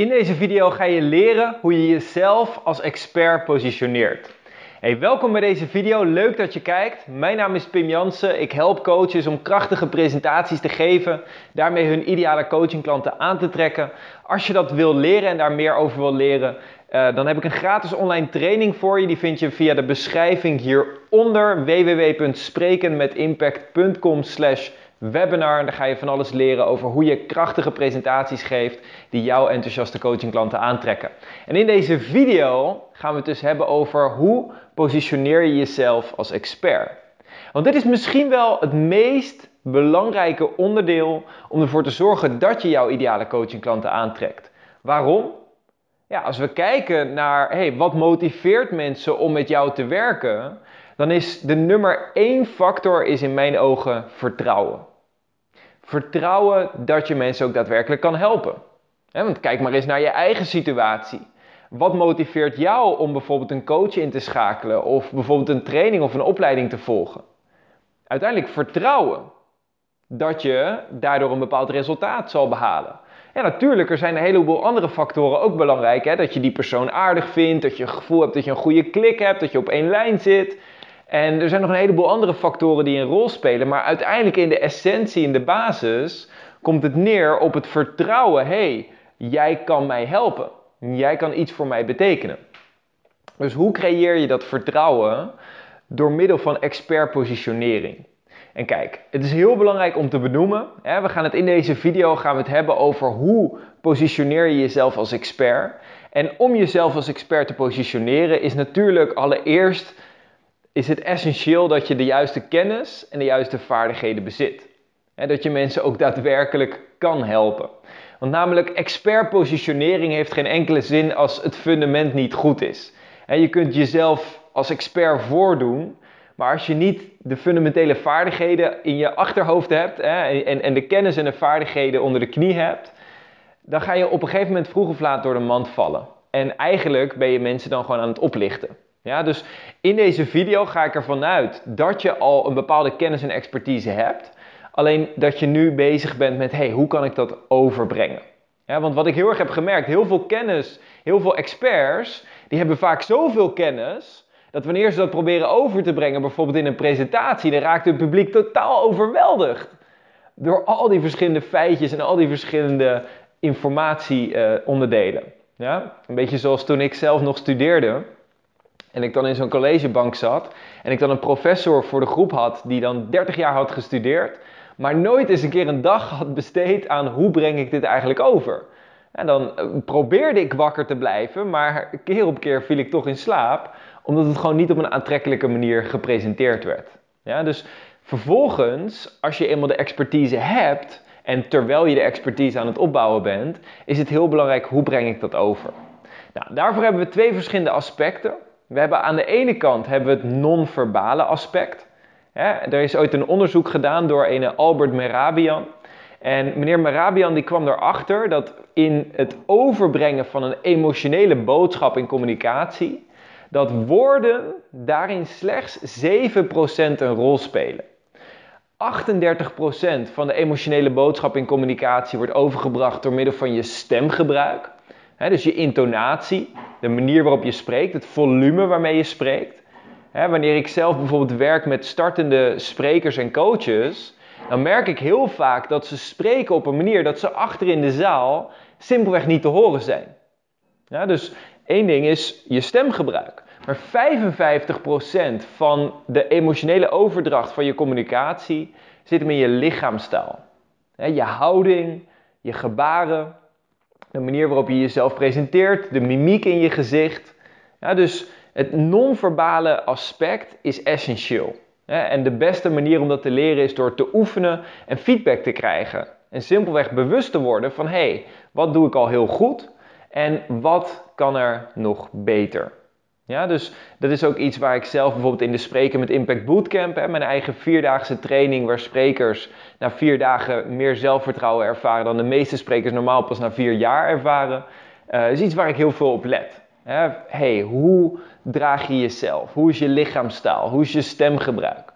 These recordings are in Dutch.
In deze video ga je leren hoe je jezelf als expert positioneert. Hey, welkom bij deze video, leuk dat je kijkt. Mijn naam is Pim Jansen, ik help coaches om krachtige presentaties te geven, daarmee hun ideale coachingklanten aan te trekken. Als je dat wil leren en daar meer over wil leren, uh, dan heb ik een gratis online training voor je. Die vind je via de beschrijving hieronder www.sprekenmetimpact.com webinar. Daar ga je van alles leren over hoe je krachtige presentaties geeft die jouw enthousiaste coachingklanten aantrekken. En in deze video gaan we het dus hebben over hoe positioneer je jezelf als expert. Want dit is misschien wel het meest belangrijke onderdeel om ervoor te zorgen dat je jouw ideale coachingklanten aantrekt. Waarom? Ja, als we kijken naar hey, wat motiveert mensen om met jou te werken, dan is de nummer één factor is in mijn ogen vertrouwen. Vertrouwen dat je mensen ook daadwerkelijk kan helpen. want kijk maar eens naar je eigen situatie. Wat motiveert jou om bijvoorbeeld een coach in te schakelen of bijvoorbeeld een training of een opleiding te volgen? Uiteindelijk vertrouwen dat je daardoor een bepaald resultaat zal behalen. Ja, natuurlijk, er zijn een heleboel andere factoren ook belangrijk. Hè? Dat je die persoon aardig vindt, dat je het gevoel hebt dat je een goede klik hebt, dat je op één lijn zit. En er zijn nog een heleboel andere factoren die een rol spelen. Maar uiteindelijk in de essentie, in de basis, komt het neer op het vertrouwen. Hé, hey, jij kan mij helpen. Jij kan iets voor mij betekenen. Dus hoe creëer je dat vertrouwen? Door middel van expertpositionering. En kijk, het is heel belangrijk om te benoemen. Hè, we gaan het in deze video gaan we het hebben over hoe positioneer je jezelf als expert. En om jezelf als expert te positioneren is natuurlijk allereerst is het essentieel dat je de juiste kennis en de juiste vaardigheden bezit. He, dat je mensen ook daadwerkelijk kan helpen. Want namelijk expertpositionering heeft geen enkele zin als het fundament niet goed is. je kunt jezelf als expert voordoen, maar als je niet de fundamentele vaardigheden in je achterhoofd hebt en, en de kennis en de vaardigheden onder de knie hebt, dan ga je op een gegeven moment vroeg of laat door de mand vallen. En eigenlijk ben je mensen dan gewoon aan het oplichten. Ja, dus in deze video ga ik ervan uit dat je al een bepaalde kennis en expertise hebt. Alleen dat je nu bezig bent met, hey, hoe kan ik dat overbrengen? Ja, want wat ik heel erg heb gemerkt, heel veel kennis, heel veel experts, die hebben vaak zoveel kennis, dat wanneer ze dat proberen over te brengen, bijvoorbeeld in een presentatie, dan raakt het publiek totaal overweldigd. Door al die verschillende feitjes en al die verschillende informatieonderdelen. ja? Een beetje zoals toen ik zelf nog studeerde en ik dan in zo'n collegebank zat en ik dan een professor voor de groep had die dan 30 jaar had gestudeerd, maar nooit eens een keer een dag had besteed aan hoe breng ik dit eigenlijk over. En dan eh, probeerde ik wakker te blijven, maar keer op keer viel ik toch in slaap, omdat het gewoon niet op een aantrekkelijke manier gepresenteerd werd. Ja, dus vervolgens, als je eenmaal de expertise hebt en terwijl je de expertise aan het opbouwen bent, is het heel belangrijk hoe breng ik dat over. Nou, daarvoor hebben we twee verschillende aspecten. We hebben aan de ene kant hebben we het non-verbale aspect. er is ooit een onderzoek gedaan door een Albert Merabian. En meneer Merabian die kwam erachter dat in het overbrengen van een emotionele boodschap in communicatie, dat woorden daarin slechts 7% een rol spelen. 38% van de emotionele boodschap in communicatie wordt overgebracht door middel van je stemgebruik dus je intonatie, de manier waarop je spreekt, het volume waarmee je spreekt. wanneer ik zelf bijvoorbeeld werk met startende sprekers en coaches, dan merk ik heel vaak dat ze spreken op een manier dat ze achter in de zaal simpelweg niet te horen zijn. Ja, dus één ding is je stemgebruik. Maar 55% van de emotionele overdracht van je communicatie zit hem in je lichaamstaal. Je houding, je gebaren, de manier waarop je jezelf presenteert, de mimiek in je gezicht. Ja, dus het non-verbale aspect is essentieel. En de beste manier om dat te leren is door te oefenen en feedback te krijgen. En simpelweg bewust te worden van hé, hey, wat doe ik al heel goed en wat kan er nog beter? Ja, dus dat is ook iets waar ik zelf bijvoorbeeld in de Spreken met Impact Bootcamp, hè, mijn eigen vierdaagse training, waar sprekers na vier dagen meer zelfvertrouwen ervaren dan de meeste sprekers normaal pas na vier jaar ervaren, uh, is iets waar ik heel veel op let. Hè. Hey, hoe draag je jezelf? Hoe is je lichaamstaal? Hoe is je stemgebruik?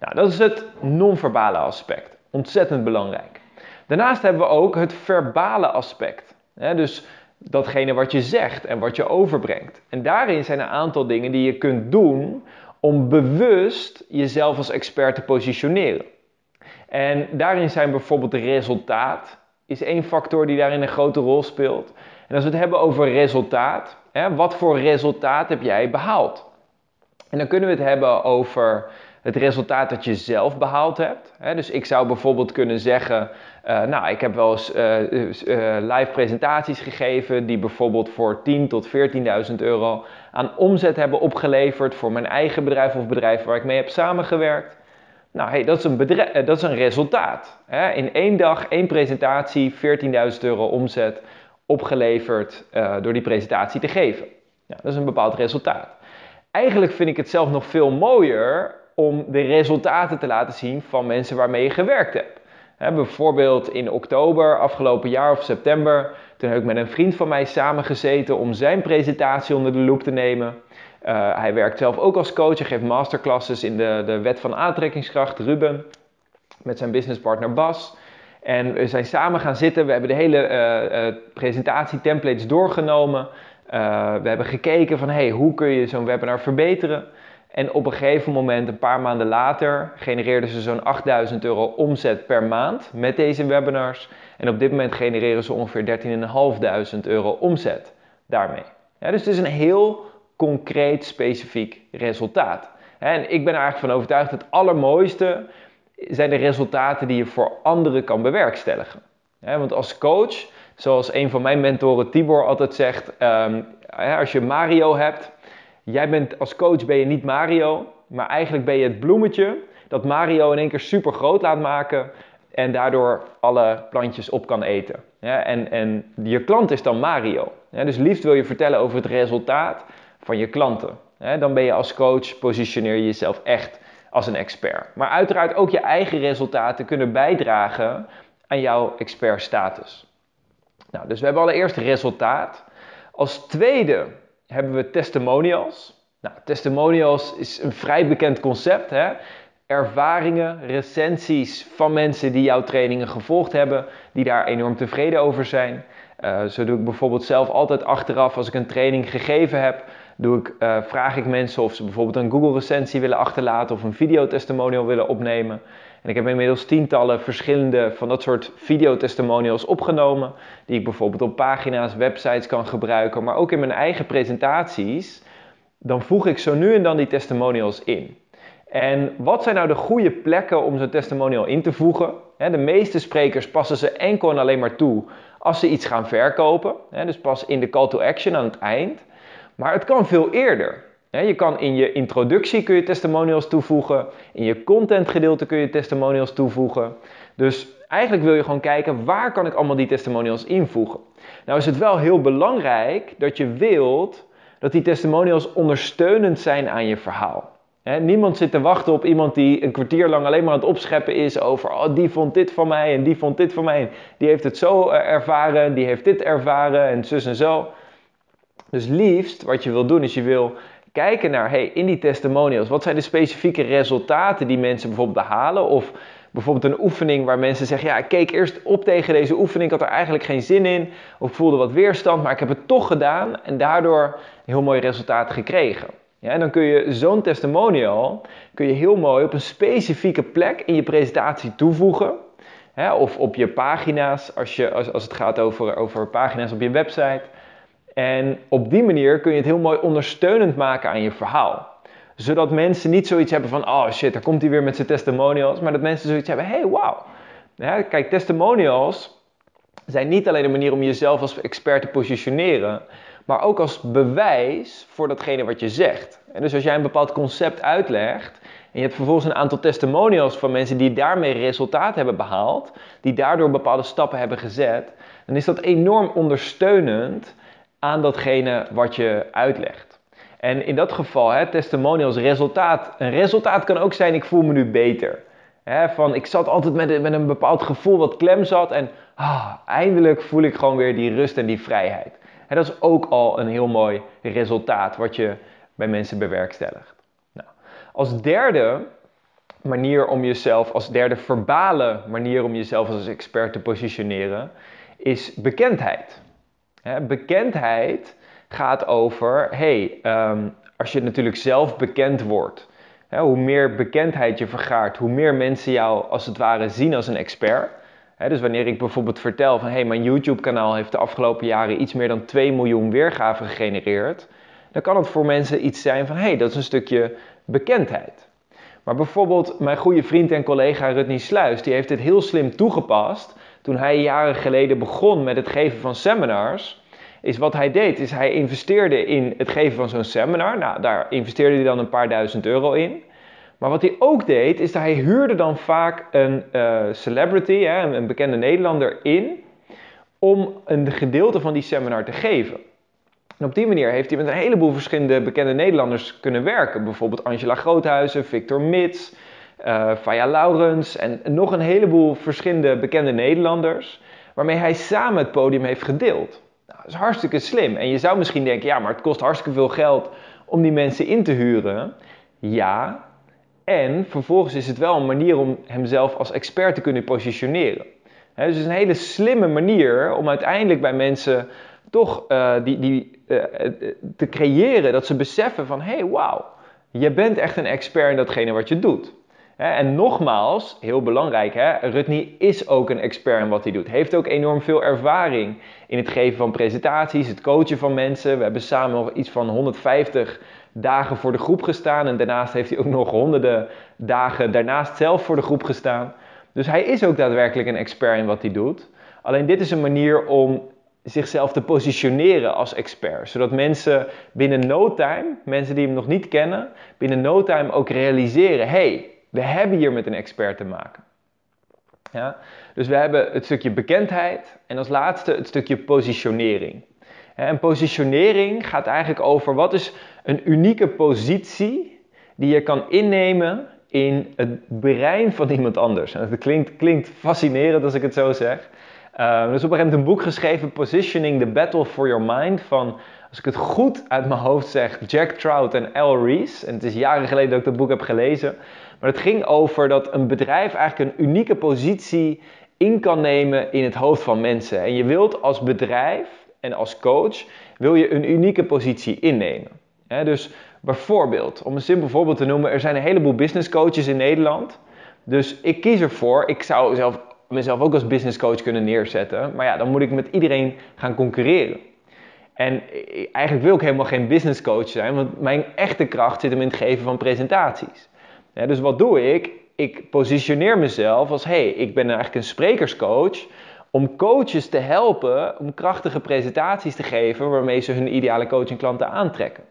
Nou, dat is het non-verbale aspect. Ontzettend belangrijk. Daarnaast hebben we ook het verbale aspect. Hè, dus datgene wat je zegt en wat je overbrengt. En daarin zijn een aantal dingen die je kunt doen om bewust jezelf als expert te positioneren. En daarin zijn bijvoorbeeld resultaat, is één factor die daarin een grote rol speelt. En als we het hebben over resultaat, hè, wat voor resultaat heb jij behaald? En dan kunnen we het hebben over het resultaat dat je zelf behaald hebt. Dus ik zou bijvoorbeeld kunnen zeggen, uh, nou, ik heb wel eens uh, live presentaties gegeven die bijvoorbeeld voor 10.000 tot 14.000 euro aan omzet hebben opgeleverd voor mijn eigen bedrijf of bedrijf waar ik mee heb samengewerkt. Nou, hey, dat, is een dat is een resultaat. In één dag, één presentatie, 14.000 euro omzet opgeleverd door die presentatie te geven. Nou, dat is een bepaald resultaat. Eigenlijk vind ik het zelf nog veel mooier om de resultaten te laten zien van mensen waarmee je gewerkt hebt. bijvoorbeeld in oktober afgelopen jaar of september, toen heb ik met een vriend van mij samengezeten om zijn presentatie onder de loep te nemen. Uh, hij werkt zelf ook als coach, hij geeft masterclasses in de, de wet van aantrekkingskracht, Ruben, met zijn businesspartner Bas. En we zijn samen gaan zitten, we hebben de hele uh, uh, presentatietemplates doorgenomen. we hebben gekeken van hey, hoe kun je zo'n webinar verbeteren. En op een gegeven moment, een paar maanden later, genereerden ze zo'n 8000 euro omzet per maand met deze webinars. En op dit moment genereren ze ongeveer 13.500 euro omzet daarmee. Dus het is een heel concreet, specifiek resultaat. En ik ben er eigenlijk van overtuigd dat het allermooiste zijn de resultaten die je voor anderen kan bewerkstelligen. Want als coach, zoals een van mijn mentoren Tibor altijd zegt, ehm, als je Mario hebt Jij bent als coach ben je niet Mario, maar eigenlijk ben je het bloemetje dat Mario in één keer super groot laat maken en daardoor alle plantjes op kan eten. En, en je klant is dan Mario. Dus liefst wil je vertellen over het resultaat van je klanten. Dan ben je als coach, positioneer je jezelf echt als een expert. Maar uiteraard ook je eigen resultaten kunnen bijdragen aan jouw expertstatus. Nou, dus we hebben allereerst resultaat. Als tweede hebben we testimonials. Nou, testimonials is een vrij bekend concept. Hè? Ervaringen, recensies van mensen die jouw trainingen gevolgd hebben, die daar enorm tevreden over zijn. Uh, zo doe ik bijvoorbeeld zelf altijd achteraf, als ik een training gegeven heb, doe ik, uh, vraag ik mensen of ze bijvoorbeeld een Google recensie willen achterlaten of een videotestimonial willen opnemen. En ik heb inmiddels tientallen verschillende van dat soort videotestimonials opgenomen, die ik bijvoorbeeld op pagina's, websites kan gebruiken, maar ook in mijn eigen presentaties. Dan voeg ik zo nu en dan die testimonials in. En wat zijn nou de goede plekken om zo'n testimonial in te voegen? De meeste sprekers passen ze enkel en alleen maar toe als ze iets gaan verkopen. Dus pas in de call to action aan het eind. Maar het kan veel eerder. Je kan in je introductie kun je testimonials toevoegen. In je content gedeelte kun je testimonials toevoegen. Dus eigenlijk wil je gewoon kijken waar kan ik allemaal die testimonials invoegen. Nou is het wel heel belangrijk dat je wilt dat die testimonials ondersteunend zijn aan je verhaal. niemand zit te wachten op iemand die een kwartier lang alleen maar aan het opscheppen is over oh, die vond dit van mij en die vond dit van mij. Die heeft het zo eh, ervaren, die heeft dit ervaren en zus en zo. Dus liefst wat je wil doen is je wil kijken naar, hey, in die testimonials, wat zijn de specifieke resultaten die mensen bijvoorbeeld behalen? Of bijvoorbeeld een oefening waar mensen zeggen, ja, ik keek eerst op tegen deze oefening, ik had er eigenlijk geen zin in, of voelde wat weerstand, maar ik heb het toch gedaan en daardoor een heel mooi resultaat gekregen. Ja, en dan kun je zo'n testimonial kun je heel mooi op een specifieke plek in je presentatie toevoegen. of op je pagina's, als, je, als, als het gaat over, over pagina's op je website. En op die manier kun je het heel mooi ondersteunend maken aan je verhaal. Zodat mensen niet zoiets hebben van, oh shit, daar komt hij weer met zijn testimonials. Maar dat mensen zoiets hebben, hey, wauw. Ja, kijk, testimonials zijn niet alleen een manier om jezelf als expert te positioneren, maar ook als bewijs voor datgene wat je zegt. En dus als jij een bepaald concept uitlegt en je hebt vervolgens een aantal testimonials van mensen die daarmee resultaat hebben behaald, die daardoor bepaalde stappen hebben gezet, dan is dat enorm ondersteunend aan datgene wat je uitlegt. En in dat geval, hè, testimonials, resultaat. Een resultaat kan ook zijn, ik voel me nu beter. Van, ik zat altijd met, met een bepaald gevoel wat klem zat en ah, eindelijk voel ik gewoon weer die rust en die vrijheid. Dat is ook al een heel mooi resultaat wat je bij mensen bewerkstelligt. Nou, als derde manier om jezelf, als derde verbale manier om jezelf als expert te positioneren, is bekendheid. Bekendheid gaat over, hey, ehm, als je natuurlijk zelf bekend wordt, hoe meer bekendheid je vergaart, hoe meer mensen jou als het ware zien als een expert. dus wanneer ik bijvoorbeeld vertel van hey, mijn YouTube-kanaal heeft de afgelopen jaren iets meer dan 2 miljoen weergaven gegenereerd, dan kan het voor mensen iets zijn van hey, dat is een stukje bekendheid. Maar bijvoorbeeld mijn goede vriend en collega Rutney Sluis, die heeft dit heel slim toegepast toen hij jaren geleden begon met het geven van seminars. Is wat hij deed, is hij investeerde in het geven van zo'n seminar. Nou, daar investeerde hij dan een paar duizend euro in. Maar wat hij ook deed, is dat hij huurde dan vaak een uh, celebrity, hè, een bekende Nederlander, in om een gedeelte van die seminar te geven. En op die manier heeft hij met een heleboel verschillende bekende Nederlanders kunnen werken. Bijvoorbeeld Angela Groothuizen, Victor Mits, uh, Laurens en nog een heleboel verschillende bekende Nederlanders. Waarmee hij samen het podium heeft gedeeld. Nou, dat is hartstikke slim. En je zou misschien denken, ja, maar het kost hartstikke veel geld om die mensen in te huren. Ja, en vervolgens is het wel een manier om hemzelf als expert te kunnen positioneren. dus het is een hele slimme manier om uiteindelijk bij mensen toch uh, die, die, uh, te creëren dat ze beseffen van hé, hey, wauw, je bent echt een expert in datgene wat je doet. En nogmaals, heel belangrijk, hè, Rutney is ook een expert in wat hij doet. Heeft ook enorm veel ervaring in het geven van presentaties, het coachen van mensen. We hebben samen nog iets van 150 dagen voor de groep gestaan. En daarnaast heeft hij ook nog honderden dagen daarnaast zelf voor de groep gestaan. Dus hij is ook daadwerkelijk een expert in wat hij doet. Alleen dit is een manier om zichzelf te positioneren als expert. Zodat mensen binnen no time, mensen die hem nog niet kennen, binnen no time ook realiseren: hey, we hebben hier met een expert te maken. Ja? Dus we hebben het stukje bekendheid en als laatste het stukje positionering. En positionering gaat eigenlijk over wat is een unieke positie die je kan innemen in het brein van iemand anders. En dat klinkt, klinkt fascinerend als ik het zo zeg. Uh, er is op een gegeven moment een boek geschreven, Positioning the Battle for Your Mind, van, als ik het goed uit mijn hoofd zeg, Jack Trout en Al Rees. En het is jaren geleden dat ik dat boek heb gelezen. Maar het ging over dat een bedrijf eigenlijk een unieke positie in kan nemen in het hoofd van mensen. En je wilt als bedrijf en als coach, wil je een unieke positie innemen. dus bijvoorbeeld, om een simpel voorbeeld te noemen, er zijn een heleboel business coaches in Nederland. Dus ik kies ervoor, ik zou zelf, mezelf ook als business coach kunnen neerzetten. Maar ja, dan moet ik met iedereen gaan concurreren. En eigenlijk wil ik helemaal geen business coach zijn, want mijn echte kracht zit hem in het geven van presentaties. dus wat doe ik? Ik positioneer mezelf als: hey, ik ben eigenlijk een sprekerscoach om coaches te helpen om krachtige presentaties te geven waarmee ze hun ideale coachingklanten aantrekken.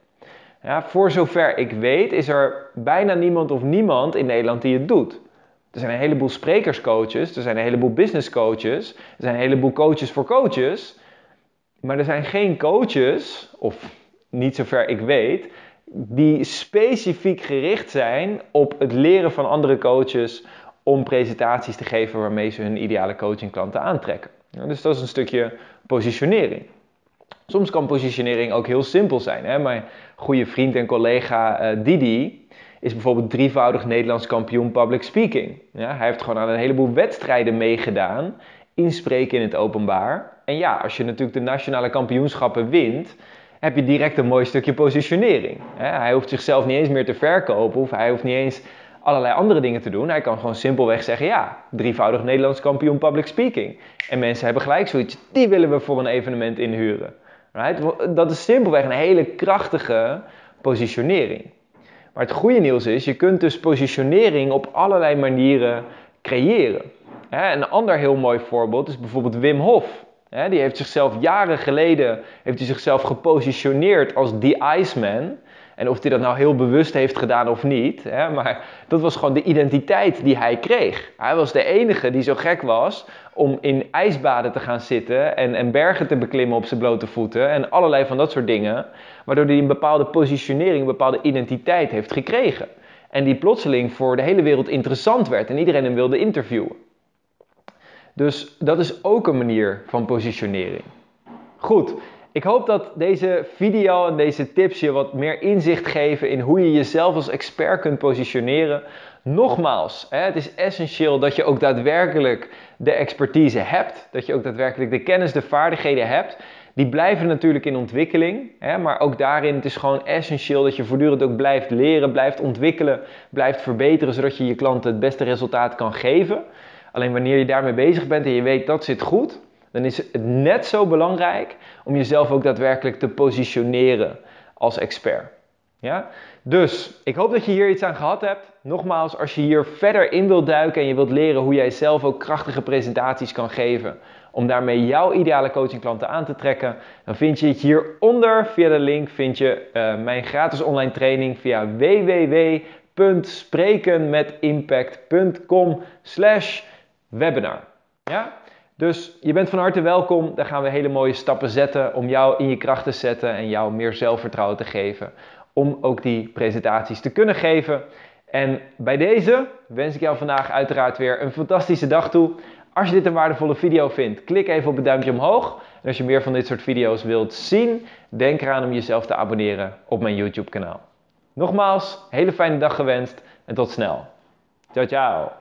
Ja, voor zover ik weet is er bijna niemand of niemand in Nederland die het doet. Er zijn een heleboel sprekerscoaches, er zijn een heleboel businesscoaches, er zijn een heleboel coaches voor coaches. Maar er zijn geen coaches, of niet zover ik weet, die specifiek gericht zijn op het leren van andere coaches om presentaties te geven waarmee ze hun ideale coachingklanten aantrekken. dus dat is een stukje positionering. Soms kan positionering ook heel simpel zijn. Hè? Mijn goede vriend en collega uh, Didi is bijvoorbeeld drievoudig Nederlands kampioen public speaking. Ja, hij heeft gewoon aan een heleboel wedstrijden meegedaan, inspreken in het openbaar. En ja, als je natuurlijk de nationale kampioenschappen wint, heb je direct een mooi stukje positionering. Hij hoeft zichzelf niet eens meer te verkopen, of hij hoeft niet eens allerlei andere dingen te doen. Hij kan gewoon simpelweg zeggen, ja, drievoudig Nederlands kampioen public speaking. En mensen hebben gelijk zoiets, die willen we voor een evenement inhuren. Right? Dat is simpelweg een hele krachtige positionering. Maar het goede nieuws is, je kunt dus positionering op allerlei manieren creëren. Een ander heel mooi voorbeeld is bijvoorbeeld Wim Hof. Die heeft zichzelf jaren geleden heeft hij zichzelf gepositioneerd als The Iceman. En of hij dat nou heel bewust heeft gedaan of niet. Hè, maar dat was gewoon de identiteit die hij kreeg. Hij was de enige die zo gek was om in ijsbaden te gaan zitten en, en bergen te beklimmen op zijn blote voeten. En allerlei van dat soort dingen. Waardoor hij een bepaalde positionering, een bepaalde identiteit heeft gekregen. En die plotseling voor de hele wereld interessant werd en iedereen hem wilde interviewen. Dus dat is ook een manier van positionering. Goed, ik hoop dat deze video en deze tips je wat meer inzicht geven in hoe je jezelf als expert kunt positioneren. Nogmaals, het is essentieel dat je ook daadwerkelijk de expertise hebt, dat je ook daadwerkelijk de kennis, de vaardigheden hebt Die blijven natuurlijk in ontwikkeling, maar ook daarin het is gewoon essentieel dat je voortdurend ook blijft leren, blijft ontwikkelen, blijft verbeteren, zodat je je klanten het beste resultaat kan geven. Alleen wanneer je daarmee bezig bent en je weet dat zit goed, dan is het net zo belangrijk om jezelf ook daadwerkelijk te positioneren als expert. Ja? Dus ik hoop dat je hier iets aan gehad hebt. Nogmaals, als je hier verder in wilt duiken en je wilt leren hoe jij zelf ook krachtige presentaties kan geven, om daarmee jouw ideale coachingklanten aan te trekken, dan vind je het hieronder via de link vind je uh, mijn gratis online training via www.sprekenmetimpact.com/webinar. Ja? Dus je bent van harte welkom. Daar gaan we hele mooie stappen zetten om jou in je kracht te zetten en jou meer zelfvertrouwen te geven. Om ook die presentaties te kunnen geven. En bij deze wens ik jou vandaag uiteraard weer een fantastische dag toe. Als je dit een waardevolle video vindt, klik even op het duimpje omhoog. En als je meer van dit soort video's wilt zien, denk eraan om jezelf te abonneren op mijn YouTube kanaal. Nogmaals, hele fijne dag gewenst en tot snel. Ciao, ciao.